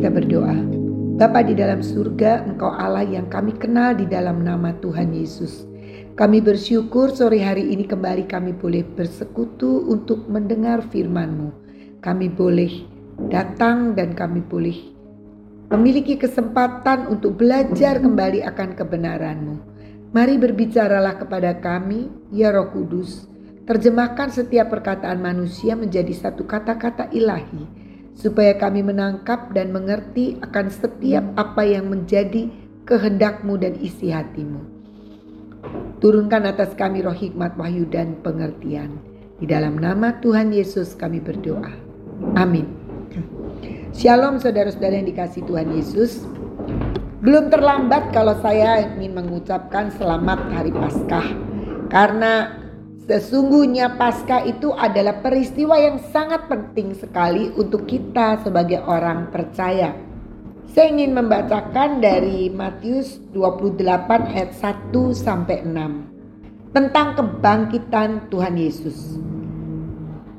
kita berdoa. Bapa di dalam surga, Engkau Allah yang kami kenal di dalam nama Tuhan Yesus. Kami bersyukur sore hari ini kembali kami boleh bersekutu untuk mendengar firman-Mu. Kami boleh datang dan kami boleh memiliki kesempatan untuk belajar kembali akan kebenaran-Mu. Mari berbicaralah kepada kami, ya Roh Kudus. Terjemahkan setiap perkataan manusia menjadi satu kata-kata ilahi supaya kami menangkap dan mengerti akan setiap apa yang menjadi kehendakmu dan isi hatimu. Turunkan atas kami roh hikmat, wahyu, dan pengertian. Di dalam nama Tuhan Yesus kami berdoa. Amin. Shalom saudara-saudara yang dikasih Tuhan Yesus. Belum terlambat kalau saya ingin mengucapkan selamat hari Paskah. Karena Sesungguhnya Paskah itu adalah peristiwa yang sangat penting sekali untuk kita sebagai orang percaya. Saya ingin membacakan dari Matius 28 ayat 1 sampai 6 tentang kebangkitan Tuhan Yesus.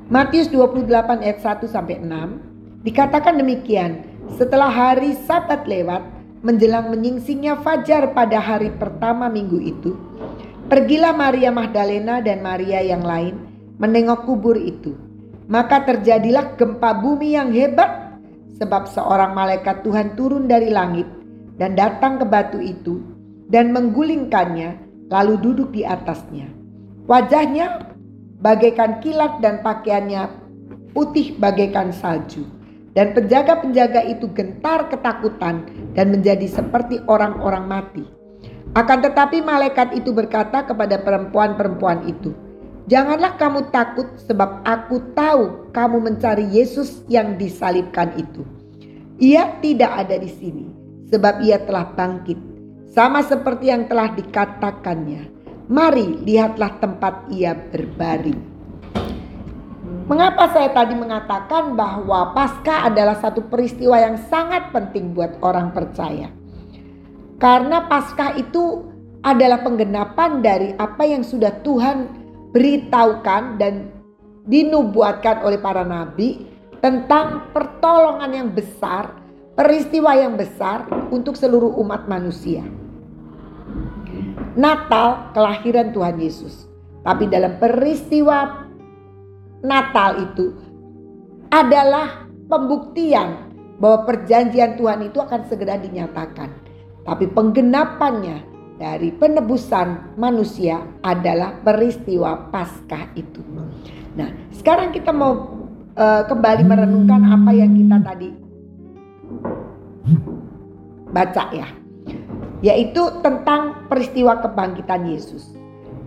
Matius 28 ayat 1 sampai 6 dikatakan demikian, setelah hari Sabat lewat menjelang menyingsingnya fajar pada hari pertama minggu itu, Pergilah Maria Magdalena dan Maria yang lain menengok kubur itu. Maka terjadilah gempa bumi yang hebat sebab seorang malaikat Tuhan turun dari langit dan datang ke batu itu dan menggulingkannya lalu duduk di atasnya. Wajahnya bagaikan kilat dan pakaiannya putih bagaikan salju. Dan penjaga-penjaga itu gentar ketakutan dan menjadi seperti orang-orang mati. Akan tetapi malaikat itu berkata kepada perempuan-perempuan itu, Janganlah kamu takut sebab aku tahu kamu mencari Yesus yang disalibkan itu. Ia tidak ada di sini sebab ia telah bangkit. Sama seperti yang telah dikatakannya. Mari lihatlah tempat ia berbaring. Mengapa saya tadi mengatakan bahwa Paskah adalah satu peristiwa yang sangat penting buat orang percaya? Karena Paskah itu adalah penggenapan dari apa yang sudah Tuhan beritahukan dan dinubuatkan oleh para nabi tentang pertolongan yang besar, peristiwa yang besar untuk seluruh umat manusia. Natal kelahiran Tuhan Yesus. Tapi dalam peristiwa Natal itu adalah pembuktian bahwa perjanjian Tuhan itu akan segera dinyatakan. Tapi penggenapannya dari penebusan manusia adalah peristiwa Paskah itu. Nah, sekarang kita mau uh, kembali merenungkan apa yang kita tadi baca ya. Yaitu tentang peristiwa kebangkitan Yesus.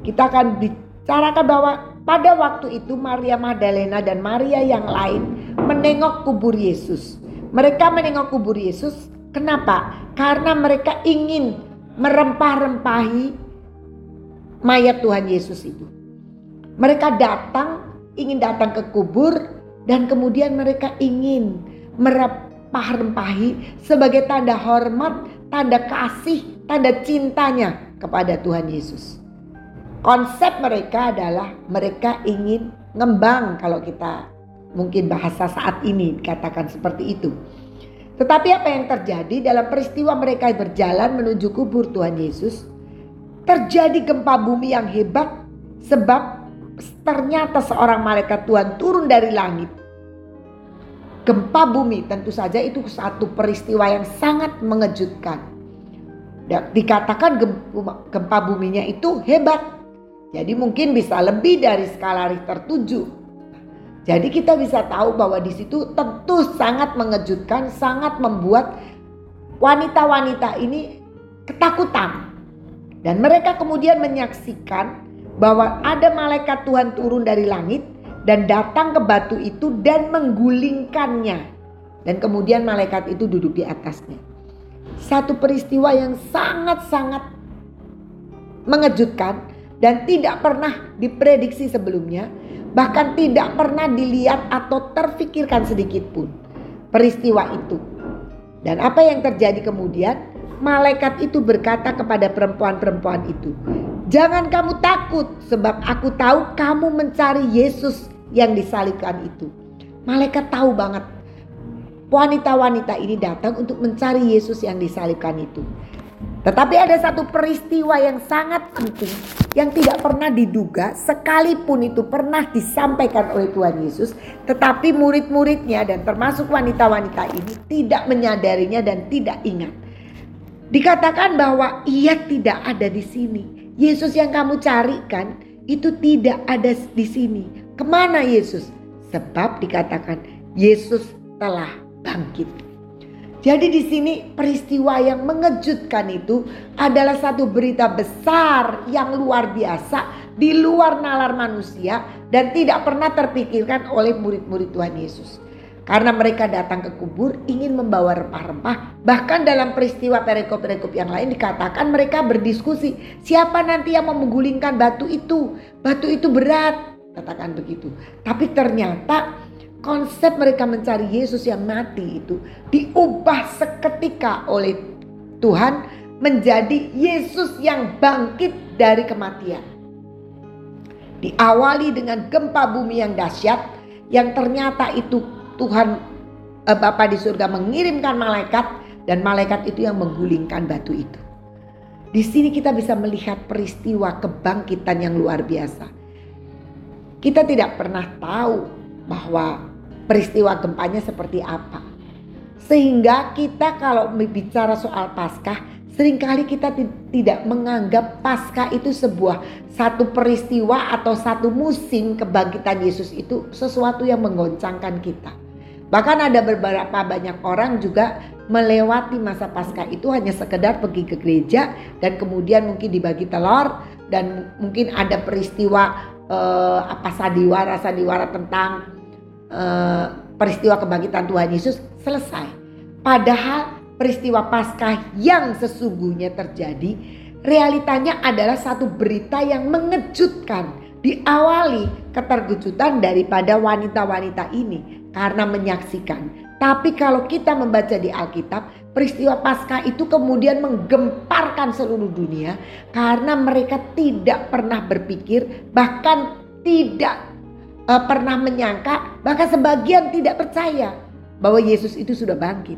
Kita akan bicarakan bahwa pada waktu itu Maria Magdalena dan Maria yang lain menengok kubur Yesus. Mereka menengok kubur Yesus Kenapa? Karena mereka ingin merempah-rempahi mayat Tuhan Yesus itu. Mereka datang, ingin datang ke kubur dan kemudian mereka ingin merempah-rempahi sebagai tanda hormat, tanda kasih, tanda cintanya kepada Tuhan Yesus. Konsep mereka adalah mereka ingin ngembang kalau kita mungkin bahasa saat ini katakan seperti itu tetapi apa yang terjadi dalam peristiwa mereka berjalan menuju kubur Tuhan Yesus? Terjadi gempa bumi yang hebat sebab ternyata seorang malaikat Tuhan turun dari langit. Gempa bumi tentu saja itu satu peristiwa yang sangat mengejutkan. Dikatakan gempa buminya itu hebat. Jadi mungkin bisa lebih dari skala Richter 7 jadi kita bisa tahu bahwa di situ tentu sangat mengejutkan, sangat membuat wanita-wanita ini ketakutan. Dan mereka kemudian menyaksikan bahwa ada malaikat Tuhan turun dari langit dan datang ke batu itu dan menggulingkannya. Dan kemudian malaikat itu duduk di atasnya. Satu peristiwa yang sangat-sangat mengejutkan dan tidak pernah diprediksi sebelumnya bahkan tidak pernah dilihat atau terfikirkan sedikit pun peristiwa itu. Dan apa yang terjadi kemudian? Malaikat itu berkata kepada perempuan-perempuan itu, "Jangan kamu takut, sebab aku tahu kamu mencari Yesus yang disalibkan itu." Malaikat tahu banget wanita-wanita ini datang untuk mencari Yesus yang disalibkan itu. Tetapi ada satu peristiwa yang sangat penting yang tidak pernah diduga sekalipun itu pernah disampaikan oleh Tuhan Yesus. Tetapi murid-muridnya dan termasuk wanita-wanita ini tidak menyadarinya dan tidak ingat. Dikatakan bahwa ia tidak ada di sini. Yesus yang kamu carikan itu tidak ada di sini. Ke mana Yesus? Sebab dikatakan Yesus telah bangkit. Jadi di sini peristiwa yang mengejutkan itu adalah satu berita besar yang luar biasa di luar nalar manusia dan tidak pernah terpikirkan oleh murid-murid Tuhan Yesus. Karena mereka datang ke kubur ingin membawa rempah-rempah. Bahkan dalam peristiwa perikop-perikop yang lain dikatakan mereka berdiskusi. Siapa nanti yang menggulingkan batu itu? Batu itu berat. Katakan begitu. Tapi ternyata konsep mereka mencari Yesus yang mati itu diubah seketika oleh Tuhan menjadi Yesus yang bangkit dari kematian. Diawali dengan gempa bumi yang dahsyat yang ternyata itu Tuhan eh, Bapa di surga mengirimkan malaikat dan malaikat itu yang menggulingkan batu itu. Di sini kita bisa melihat peristiwa kebangkitan yang luar biasa. Kita tidak pernah tahu bahwa peristiwa gempanya seperti apa. Sehingga kita kalau bicara soal Paskah, sering kali kita tidak menganggap Paskah itu sebuah satu peristiwa atau satu musim kebangkitan Yesus itu sesuatu yang menggoncangkan kita. Bahkan ada beberapa banyak orang juga melewati masa Paskah itu hanya sekedar pergi ke gereja dan kemudian mungkin dibagi telur dan mungkin ada peristiwa eh, apa sandiwara sandiwara tentang Eh, peristiwa kebangkitan Tuhan Yesus selesai. Padahal peristiwa Paskah yang sesungguhnya terjadi realitanya adalah satu berita yang mengejutkan. Diawali keterkejutan daripada wanita-wanita ini karena menyaksikan. Tapi kalau kita membaca di Alkitab, peristiwa Paskah itu kemudian menggemparkan seluruh dunia karena mereka tidak pernah berpikir bahkan tidak uh, pernah menyangka, bahkan sebagian tidak percaya bahwa Yesus itu sudah bangkit.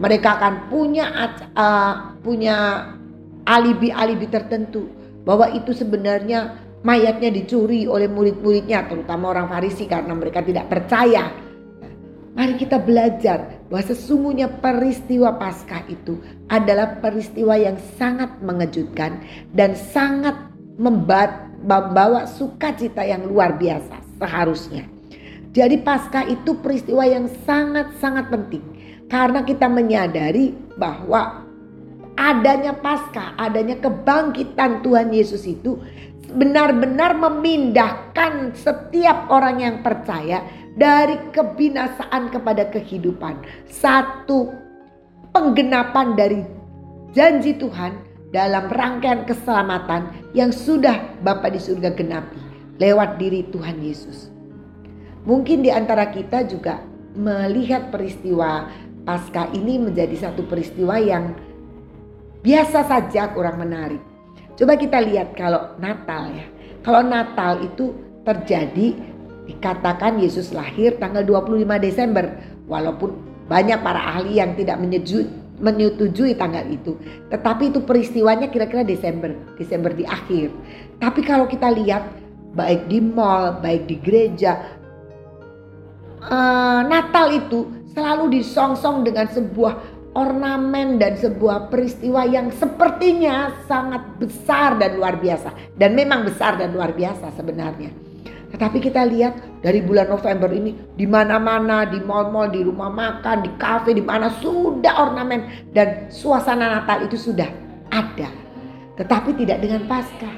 Mereka akan punya uh, punya alibi-alibi tertentu bahwa itu sebenarnya mayatnya dicuri oleh murid-muridnya, terutama orang Farisi karena mereka tidak percaya. Mari kita belajar bahwa sesungguhnya peristiwa Paskah itu adalah peristiwa yang sangat mengejutkan dan sangat membawa sukacita yang luar biasa seharusnya. Jadi pasca itu peristiwa yang sangat-sangat penting karena kita menyadari bahwa adanya pasca, adanya kebangkitan Tuhan Yesus itu benar-benar memindahkan setiap orang yang percaya dari kebinasaan kepada kehidupan. Satu penggenapan dari janji Tuhan dalam rangkaian keselamatan yang sudah Bapa di surga genapi lewat diri Tuhan Yesus. Mungkin di antara kita juga melihat peristiwa Paskah ini menjadi satu peristiwa yang biasa saja kurang menarik. Coba kita lihat kalau Natal ya. Kalau Natal itu terjadi dikatakan Yesus lahir tanggal 25 Desember walaupun banyak para ahli yang tidak menyetujui menyetujui tanggal itu. Tetapi itu peristiwanya kira-kira Desember, Desember di akhir. Tapi kalau kita lihat baik di mall, baik di gereja, uh, Natal itu selalu disongsong dengan sebuah ornamen dan sebuah peristiwa yang sepertinya sangat besar dan luar biasa. Dan memang besar dan luar biasa sebenarnya. Tetapi kita lihat dari bulan November ini di mana-mana, di mall-mall, di rumah makan, di kafe, di mana sudah ornamen dan suasana Natal itu sudah ada. Tetapi tidak dengan Paskah.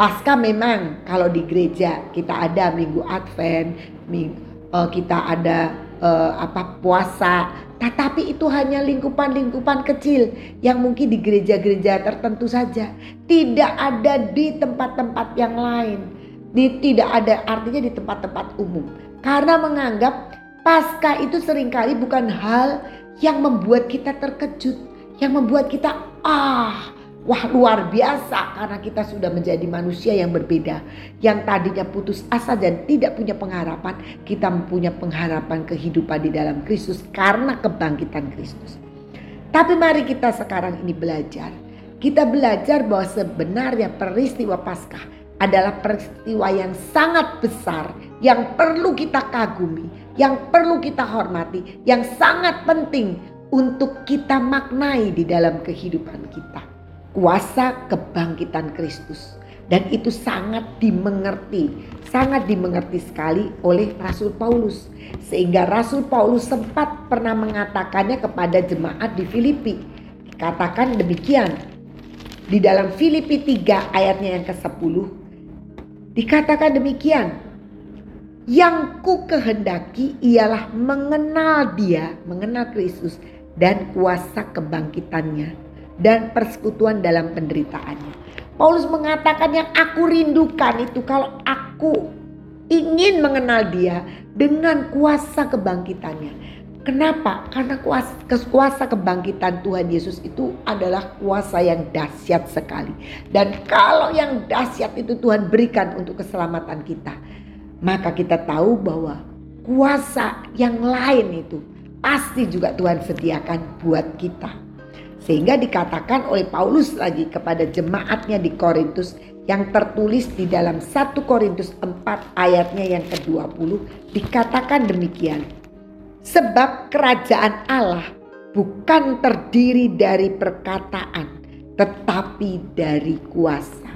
Paskah memang kalau di gereja kita ada minggu Advent, minggu, uh, kita ada uh, apa puasa, tetapi itu hanya lingkupan-lingkupan kecil yang mungkin di gereja-gereja tertentu saja, tidak ada di tempat-tempat yang lain di, tidak ada artinya di tempat-tempat umum. Karena menganggap pasca itu sering kali bukan hal yang membuat kita terkejut, yang membuat kita ah Wah luar biasa karena kita sudah menjadi manusia yang berbeda. Yang tadinya putus asa dan tidak punya pengharapan. Kita punya pengharapan kehidupan di dalam Kristus karena kebangkitan Kristus. Tapi mari kita sekarang ini belajar. Kita belajar bahwa sebenarnya peristiwa Paskah adalah peristiwa yang sangat besar yang perlu kita kagumi, yang perlu kita hormati, yang sangat penting untuk kita maknai di dalam kehidupan kita kuasa kebangkitan Kristus. Dan itu sangat dimengerti, sangat dimengerti sekali oleh Rasul Paulus. Sehingga Rasul Paulus sempat pernah mengatakannya kepada jemaat di Filipi. Dikatakan demikian. Di dalam Filipi 3 ayatnya yang ke-10. Dikatakan demikian. Yang ku kehendaki ialah mengenal dia, mengenal Kristus dan kuasa kebangkitannya dan persekutuan dalam penderitaannya. Paulus mengatakan yang aku rindukan itu kalau aku ingin mengenal dia dengan kuasa kebangkitannya. Kenapa? Karena kuasa, kuasa kebangkitan Tuhan Yesus itu adalah kuasa yang dahsyat sekali. Dan kalau yang dahsyat itu Tuhan berikan untuk keselamatan kita. Maka kita tahu bahwa kuasa yang lain itu pasti juga Tuhan sediakan buat kita. Sehingga dikatakan oleh Paulus lagi kepada jemaatnya di Korintus yang tertulis di dalam 1 Korintus 4 ayatnya yang ke-20 dikatakan demikian. Sebab kerajaan Allah bukan terdiri dari perkataan tetapi dari kuasa.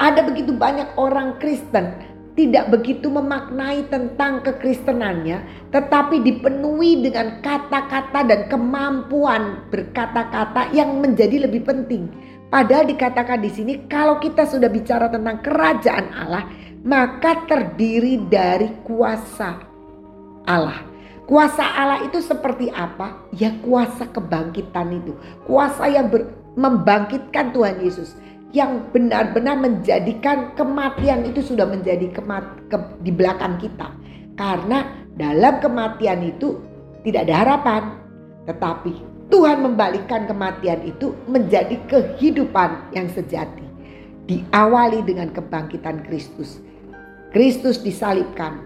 Ada begitu banyak orang Kristen tidak begitu memaknai tentang kekristenannya, tetapi dipenuhi dengan kata-kata dan kemampuan berkata-kata yang menjadi lebih penting. Padahal dikatakan di sini kalau kita sudah bicara tentang kerajaan Allah, maka terdiri dari kuasa Allah. Kuasa Allah itu seperti apa? Ya kuasa kebangkitan itu. Kuasa yang ber, membangkitkan Tuhan Yesus yang benar-benar menjadikan kematian itu sudah menjadi kemat, ke, di belakang kita. Karena dalam kematian itu tidak ada harapan. Tetapi Tuhan membalikkan kematian itu menjadi kehidupan yang sejati. Diawali dengan kebangkitan Kristus. Kristus disalibkan,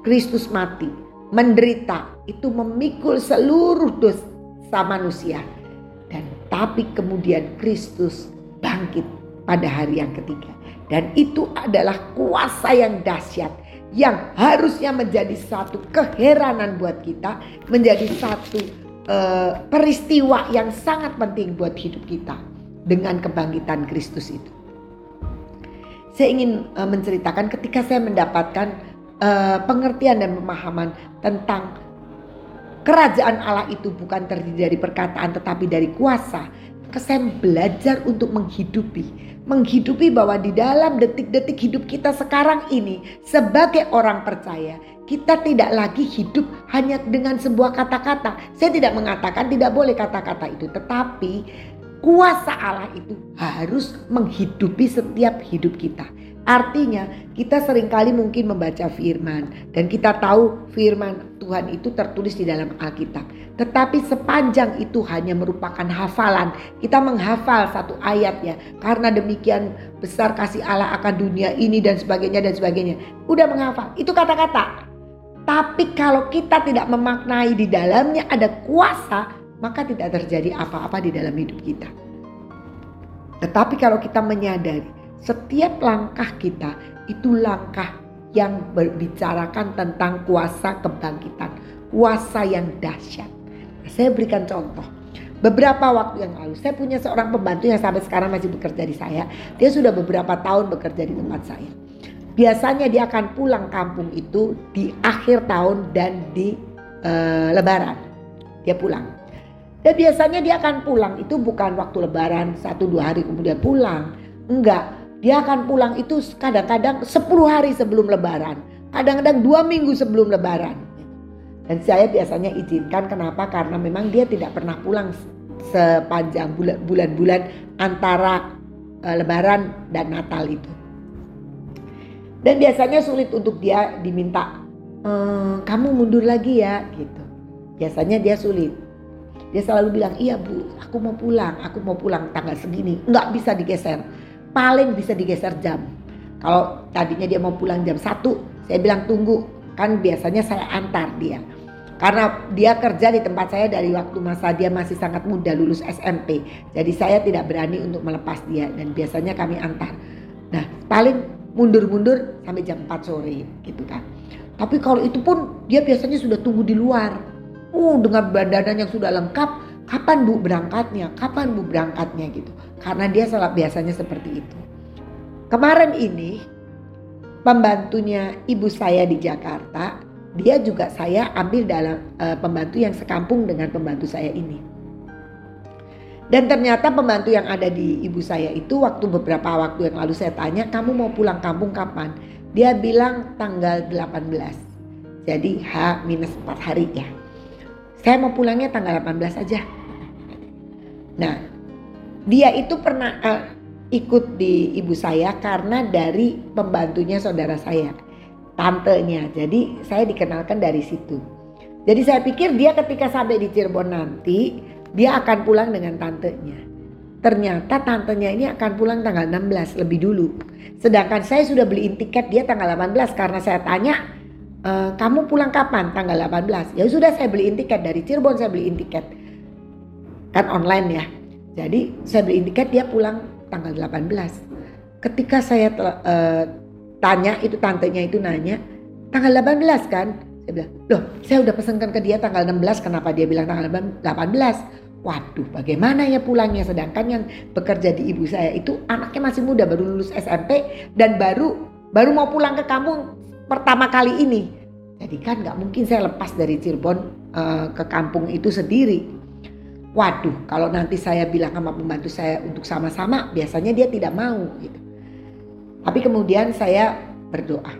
Kristus mati, menderita, itu memikul seluruh dosa manusia. Dan tapi kemudian Kristus bangkit pada hari yang ketiga. Dan itu adalah kuasa yang dahsyat yang harusnya menjadi satu keheranan buat kita, menjadi satu uh, peristiwa yang sangat penting buat hidup kita dengan kebangkitan Kristus itu. Saya ingin uh, menceritakan ketika saya mendapatkan uh, pengertian dan pemahaman tentang kerajaan Allah itu bukan terdiri dari perkataan tetapi dari kuasa saya belajar untuk menghidupi. Menghidupi bahwa di dalam detik-detik hidup kita sekarang ini sebagai orang percaya. Kita tidak lagi hidup hanya dengan sebuah kata-kata. Saya tidak mengatakan tidak boleh kata-kata itu. Tetapi kuasa Allah itu harus menghidupi setiap hidup kita. Artinya kita sering kali mungkin membaca firman dan kita tahu firman Tuhan itu tertulis di dalam Alkitab. Tetapi sepanjang itu hanya merupakan hafalan. Kita menghafal satu ayat ya. Karena demikian besar kasih Allah akan dunia ini dan sebagainya dan sebagainya. Udah menghafal. Itu kata-kata. Tapi kalau kita tidak memaknai di dalamnya ada kuasa, maka tidak terjadi apa-apa di dalam hidup kita. Tetapi kalau kita menyadari setiap langkah kita itu langkah yang berbicarakan tentang kuasa kebangkitan, kuasa yang dahsyat. Saya berikan contoh. Beberapa waktu yang lalu saya punya seorang pembantu yang sampai sekarang masih bekerja di saya. Dia sudah beberapa tahun bekerja di tempat saya. Biasanya dia akan pulang kampung itu di akhir tahun dan di uh, lebaran. Dia pulang. Dan biasanya dia akan pulang itu bukan waktu lebaran satu dua hari kemudian pulang. Enggak, dia akan pulang itu kadang-kadang 10 hari sebelum lebaran. Kadang-kadang dua minggu sebelum lebaran. Dan saya biasanya izinkan kenapa? Karena memang dia tidak pernah pulang sepanjang bulan-bulan antara uh, Lebaran dan Natal itu. Dan biasanya sulit untuk dia diminta, ehm, kamu mundur lagi ya gitu. Biasanya dia sulit. Dia selalu bilang, iya bu, aku mau pulang, aku mau pulang tanggal segini. Nggak bisa digeser, paling bisa digeser jam. Kalau tadinya dia mau pulang jam 1, saya bilang tunggu. Kan biasanya saya antar dia. Karena dia kerja di tempat saya dari waktu masa dia masih sangat muda lulus SMP. Jadi saya tidak berani untuk melepas dia dan biasanya kami antar. Nah paling mundur-mundur sampai jam 4 sore gitu kan. Tapi kalau itu pun dia biasanya sudah tunggu di luar. Uh dengan badan yang sudah lengkap. Kapan bu berangkatnya? Kapan bu berangkatnya gitu. Karena dia salah biasanya seperti itu. Kemarin ini pembantunya ibu saya di Jakarta dia juga saya ambil dalam uh, pembantu yang sekampung dengan pembantu saya ini. Dan ternyata pembantu yang ada di ibu saya itu waktu beberapa waktu yang lalu saya tanya, kamu mau pulang kampung kapan? Dia bilang tanggal 18. Jadi H minus 4 hari ya. Saya mau pulangnya tanggal 18 aja. Nah, dia itu pernah uh, ikut di ibu saya karena dari pembantunya saudara saya tantenya. Jadi saya dikenalkan dari situ. Jadi saya pikir dia ketika sampai di Cirebon nanti dia akan pulang dengan tantenya. Ternyata tantenya ini akan pulang tanggal 16 lebih dulu. Sedangkan saya sudah beliin tiket dia tanggal 18 karena saya tanya e, kamu pulang kapan? Tanggal 18. Ya sudah saya beliin tiket dari Cirebon saya beliin tiket. Kan online ya. Jadi saya beliin tiket dia pulang tanggal 18. Ketika saya uh, tanya itu tantenya itu nanya tanggal 18 kan? Saya bilang loh saya udah pesankan ke dia tanggal 16 kenapa dia bilang tanggal 18 waduh bagaimana ya pulangnya? Sedangkan yang bekerja di ibu saya itu anaknya masih muda baru lulus SMP dan baru baru mau pulang ke kampung pertama kali ini. Jadi kan nggak mungkin saya lepas dari Cirebon uh, ke kampung itu sendiri waduh kalau nanti saya bilang sama pembantu saya untuk sama-sama biasanya dia tidak mau gitu tapi kemudian saya berdoa.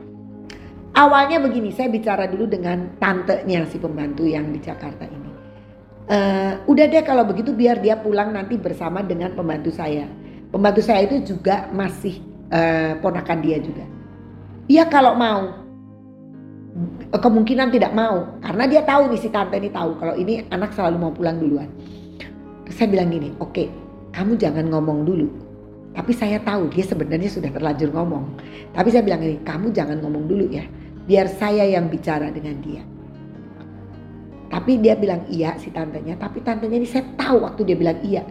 Awalnya begini, saya bicara dulu dengan tantenya si pembantu yang di Jakarta ini. Uh, udah deh kalau begitu biar dia pulang nanti bersama dengan pembantu saya. Pembantu saya itu juga masih uh, ponakan dia juga. Iya kalau mau. Kemungkinan tidak mau karena dia tahu nih si tante ini tahu kalau ini anak selalu mau pulang duluan. Saya bilang gini, oke, okay, kamu jangan ngomong dulu tapi saya tahu dia sebenarnya sudah terlanjur ngomong. Tapi saya bilang ini, kamu jangan ngomong dulu ya. Biar saya yang bicara dengan dia. Tapi dia bilang iya si tantenya. Tapi tantenya ini saya tahu waktu dia bilang iya.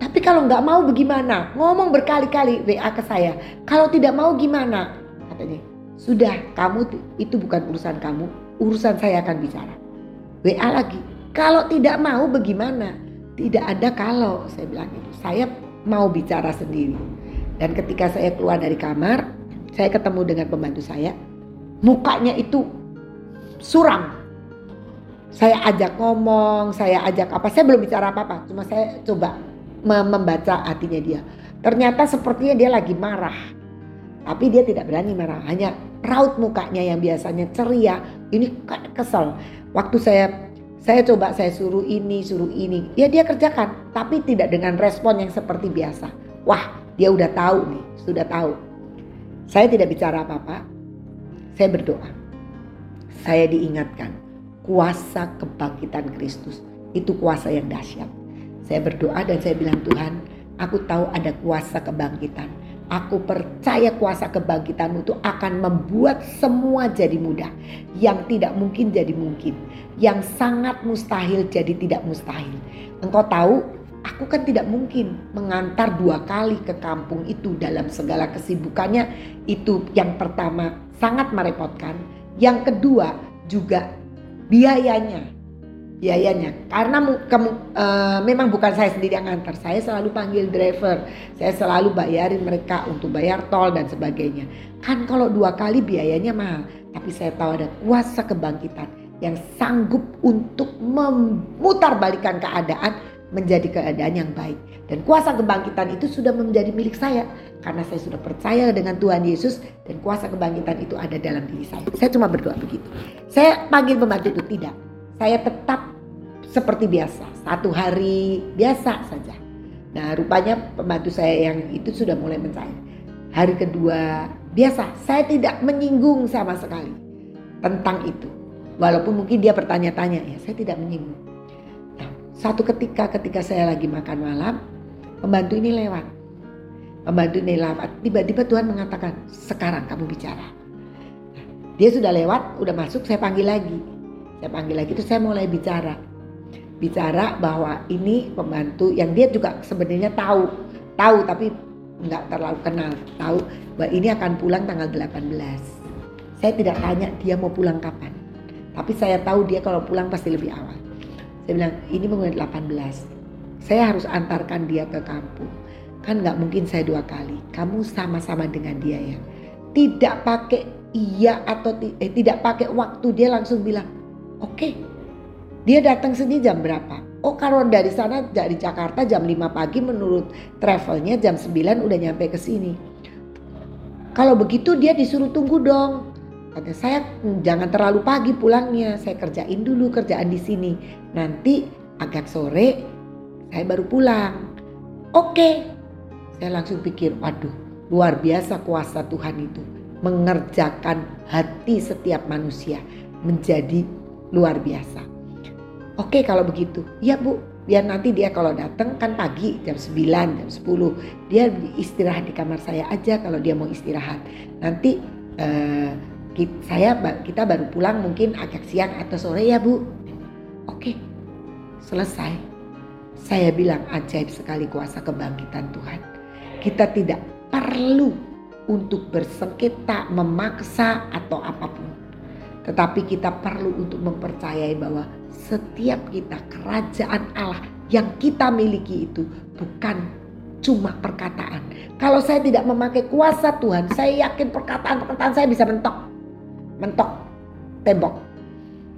Tapi kalau nggak mau bagaimana? Ngomong berkali-kali WA ke saya. Kalau tidak mau gimana? Katanya, sudah kamu itu bukan urusan kamu. Urusan saya akan bicara. WA lagi. Kalau tidak mau bagaimana? Tidak ada kalau saya bilang itu. Saya mau bicara sendiri. Dan ketika saya keluar dari kamar, saya ketemu dengan pembantu saya. Mukanya itu suram. Saya ajak ngomong, saya ajak apa, saya belum bicara apa-apa. Cuma saya coba membaca hatinya dia. Ternyata sepertinya dia lagi marah. Tapi dia tidak berani marah. Hanya raut mukanya yang biasanya ceria. Ini kesel. Waktu saya saya coba saya suruh ini, suruh ini. Ya dia kerjakan, tapi tidak dengan respon yang seperti biasa. Wah, dia udah tahu nih, sudah tahu. Saya tidak bicara apa-apa. Saya berdoa. Saya diingatkan, kuasa kebangkitan Kristus itu kuasa yang dahsyat. Saya berdoa dan saya bilang Tuhan, aku tahu ada kuasa kebangkitan Aku percaya kuasa kebangkitanmu itu akan membuat semua jadi mudah. Yang tidak mungkin jadi mungkin. Yang sangat mustahil jadi tidak mustahil. Engkau tahu aku kan tidak mungkin mengantar dua kali ke kampung itu dalam segala kesibukannya. Itu yang pertama sangat merepotkan. Yang kedua juga biayanya biayanya. Karena kamu uh, memang bukan saya sendiri yang antar saya selalu panggil driver. Saya selalu bayarin mereka untuk bayar tol dan sebagainya. Kan kalau dua kali biayanya mahal. Tapi saya tahu ada kuasa kebangkitan yang sanggup untuk memutarbalikkan keadaan menjadi keadaan yang baik. Dan kuasa kebangkitan itu sudah menjadi milik saya. Karena saya sudah percaya dengan Tuhan Yesus dan kuasa kebangkitan itu ada dalam diri saya. Saya cuma berdoa begitu. Saya panggil pembantu itu. Tidak saya tetap seperti biasa, satu hari biasa saja. Nah, rupanya pembantu saya yang itu sudah mulai mencair. Hari kedua biasa, saya tidak menyinggung sama sekali tentang itu. Walaupun mungkin dia bertanya-tanya, ya saya tidak menyinggung. Nah, Satu ketika ketika saya lagi makan malam, pembantu ini lewat. Pembantu ini lewat, tiba-tiba Tuhan mengatakan, sekarang kamu bicara. Dia sudah lewat, udah masuk, saya panggil lagi. Saya panggil lagi, itu saya mulai bicara. Bicara bahwa ini pembantu yang dia juga sebenarnya tahu, tahu tapi nggak terlalu kenal, tahu bahwa ini akan pulang tanggal 18. Saya tidak tanya dia mau pulang kapan. Tapi saya tahu dia kalau pulang pasti lebih awal. Saya bilang, ini mengenai 18. Saya harus antarkan dia ke kampung. Kan nggak mungkin saya dua kali. Kamu sama-sama dengan dia ya. Tidak pakai iya atau eh, tidak pakai waktu dia langsung bilang, oke. Dia datang sini jam berapa? Oh kalau dari sana dari Jakarta jam 5 pagi menurut travelnya jam 9 udah nyampe ke sini. Kalau begitu dia disuruh tunggu dong. Kata saya hmm, jangan terlalu pagi pulangnya, saya kerjain dulu kerjaan di sini. Nanti agak sore saya baru pulang. Oke, saya langsung pikir, waduh luar biasa kuasa Tuhan itu. Mengerjakan hati setiap manusia menjadi luar biasa. Oke kalau begitu, ya bu, biar nanti dia kalau datang kan pagi jam 9, jam 10. Dia istirahat di kamar saya aja kalau dia mau istirahat. Nanti eh, saya kita baru pulang mungkin agak siang atau sore ya bu. Oke, selesai. Saya bilang ajaib sekali kuasa kebangkitan Tuhan. Kita tidak perlu untuk bersengketa, memaksa atau apa pun. Tetapi kita perlu untuk mempercayai bahwa setiap kita kerajaan Allah yang kita miliki itu bukan cuma perkataan. Kalau saya tidak memakai kuasa Tuhan, saya yakin perkataan-perkataan saya bisa mentok mentok tembok.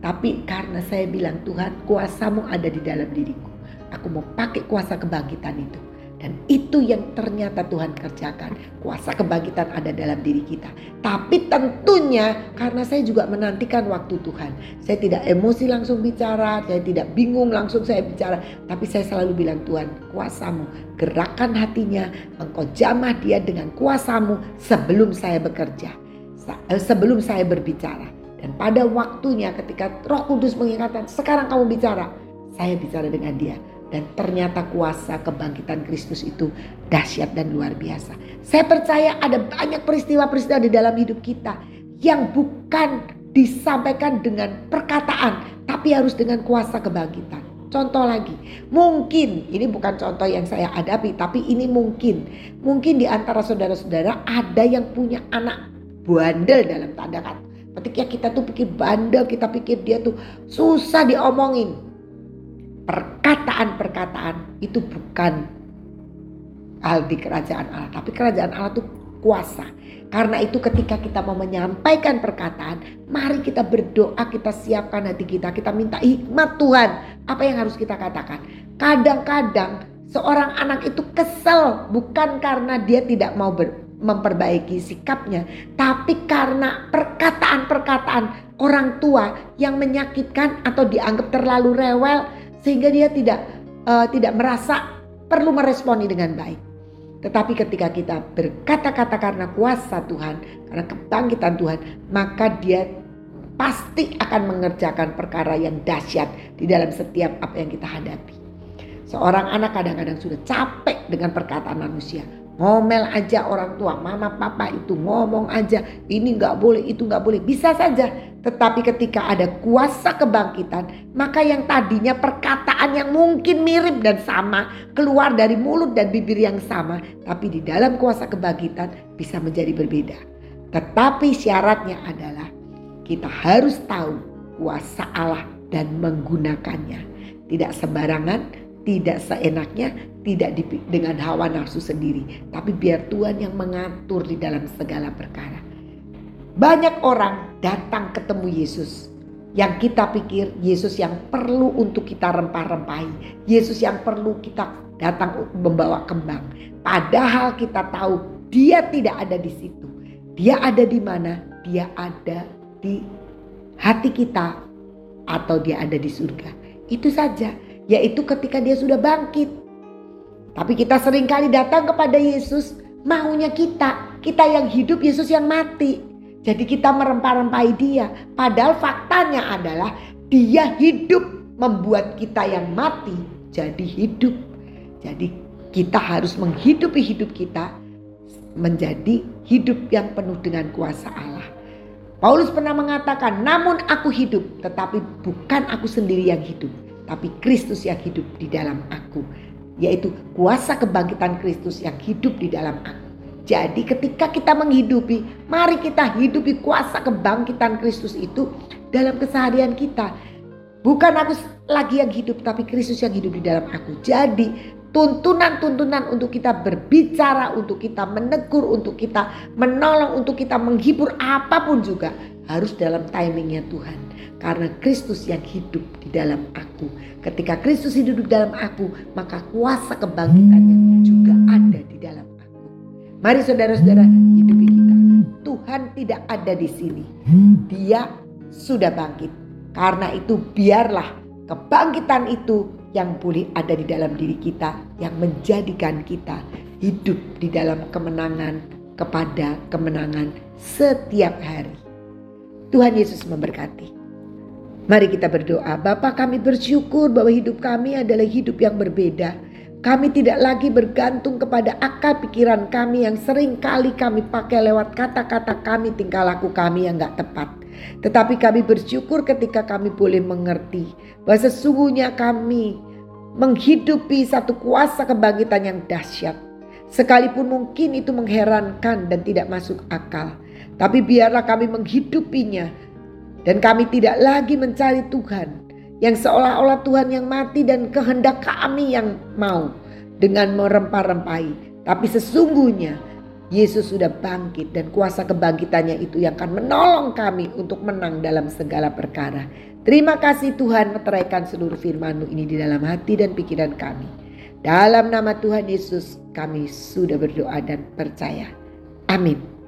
Tapi karena saya bilang Tuhan kuasamu ada di dalam diriku. Aku mau pakai kuasa kebangkitan itu. Dan itu yang ternyata Tuhan kerjakan. Kuasa kebangkitan ada dalam diri kita. Tapi tentunya karena saya juga menantikan waktu Tuhan. Saya tidak emosi langsung bicara. Saya tidak bingung langsung saya bicara. Tapi saya selalu bilang Tuhan kuasamu. Gerakan hatinya. Engkau jamah dia dengan kuasamu sebelum saya bekerja. Eh, sebelum saya berbicara. Dan pada waktunya ketika roh kudus mengingatkan sekarang kamu bicara. Saya bicara dengan dia. Dan ternyata kuasa kebangkitan Kristus itu dahsyat dan luar biasa. Saya percaya ada banyak peristiwa-peristiwa di dalam hidup kita. Yang bukan disampaikan dengan perkataan. Tapi harus dengan kuasa kebangkitan. Contoh lagi, mungkin ini bukan contoh yang saya hadapi, tapi ini mungkin, mungkin di antara saudara-saudara ada yang punya anak bandel dalam tanda kata. Ketika kita tuh pikir bandel, kita pikir dia tuh susah diomongin. Perkataan-perkataan itu bukan hal di kerajaan Allah. Tapi kerajaan Allah itu kuasa. Karena itu ketika kita mau menyampaikan perkataan, mari kita berdoa, kita siapkan hati kita, kita minta hikmat Tuhan. Apa yang harus kita katakan? Kadang-kadang seorang anak itu kesel bukan karena dia tidak mau ber, memperbaiki sikapnya, tapi karena perkataan-perkataan orang tua yang menyakitkan atau dianggap terlalu rewel sehingga dia tidak uh, tidak merasa perlu meresponi dengan baik. Tetapi ketika kita berkata-kata karena kuasa Tuhan, karena kebangkitan Tuhan, maka dia pasti akan mengerjakan perkara yang dahsyat di dalam setiap apa yang kita hadapi. Seorang anak kadang-kadang sudah capek dengan perkataan manusia, Ngomel aja orang tua, mama papa itu ngomong aja, ini nggak boleh, itu nggak boleh. Bisa saja, tetapi ketika ada kuasa kebangkitan, maka yang tadinya perkataan yang mungkin mirip dan sama keluar dari mulut dan bibir yang sama, tapi di dalam kuasa kebangkitan bisa menjadi berbeda. Tetapi syaratnya adalah kita harus tahu kuasa Allah dan menggunakannya. Tidak sembarangan, tidak seenaknya, tidak dengan hawa nafsu sendiri, tapi biar Tuhan yang mengatur di dalam segala perkara. Banyak orang datang ketemu Yesus yang kita pikir Yesus yang perlu untuk kita rempah-rempahi, Yesus yang perlu kita datang membawa kembang. Padahal kita tahu dia tidak ada di situ. Dia ada di mana? Dia ada di hati kita atau dia ada di surga. Itu saja yaitu ketika dia sudah bangkit. Tapi kita sering kali datang kepada Yesus maunya kita, kita yang hidup Yesus yang mati. Jadi kita merempah-rempahi dia. Padahal faktanya adalah dia hidup membuat kita yang mati jadi hidup. Jadi kita harus menghidupi hidup kita menjadi hidup yang penuh dengan kuasa Allah. Paulus pernah mengatakan, "Namun aku hidup, tetapi bukan aku sendiri yang hidup, tapi Kristus yang hidup di dalam aku." Yaitu kuasa kebangkitan Kristus yang hidup di dalam aku. Jadi ketika kita menghidupi, mari kita hidupi kuasa kebangkitan Kristus itu dalam keseharian kita. Bukan aku lagi yang hidup, tapi Kristus yang hidup di dalam aku. Jadi tuntunan-tuntunan untuk kita berbicara, untuk kita menegur, untuk kita menolong, untuk kita menghibur apa pun juga harus dalam timingnya Tuhan. Karena Kristus yang hidup di dalam aku. Ketika Kristus hidup di dalam aku, maka kuasa kebangkitannya juga ada di dalam. Mari saudara-saudara hidupi kita. Tuhan tidak ada di sini. Dia sudah bangkit. Karena itu biarlah kebangkitan itu yang boleh ada di dalam diri kita yang menjadikan kita hidup di dalam kemenangan kepada kemenangan setiap hari. Tuhan Yesus memberkati. Mari kita berdoa. Bapa kami bersyukur bahwa hidup kami adalah hidup yang berbeda. Kami tidak lagi bergantung kepada akal pikiran kami yang sering kali kami pakai lewat kata-kata kami, tingkah laku kami yang gak tepat. Tetapi kami bersyukur ketika kami boleh mengerti bahwa sesungguhnya kami menghidupi satu kuasa kebangkitan yang dahsyat. Sekalipun mungkin itu mengherankan dan tidak masuk akal. Tapi biarlah kami menghidupinya. Dan kami tidak lagi mencari Tuhan. Yang seolah-olah Tuhan yang mati dan kehendak kami yang mau. Dengan merempah-rempahi. Tapi sesungguhnya Yesus sudah bangkit dan kuasa kebangkitannya itu yang akan menolong kami untuk menang dalam segala perkara. Terima kasih Tuhan meteraikan seluruh firman ini di dalam hati dan pikiran kami. Dalam nama Tuhan Yesus kami sudah berdoa dan percaya. Amin.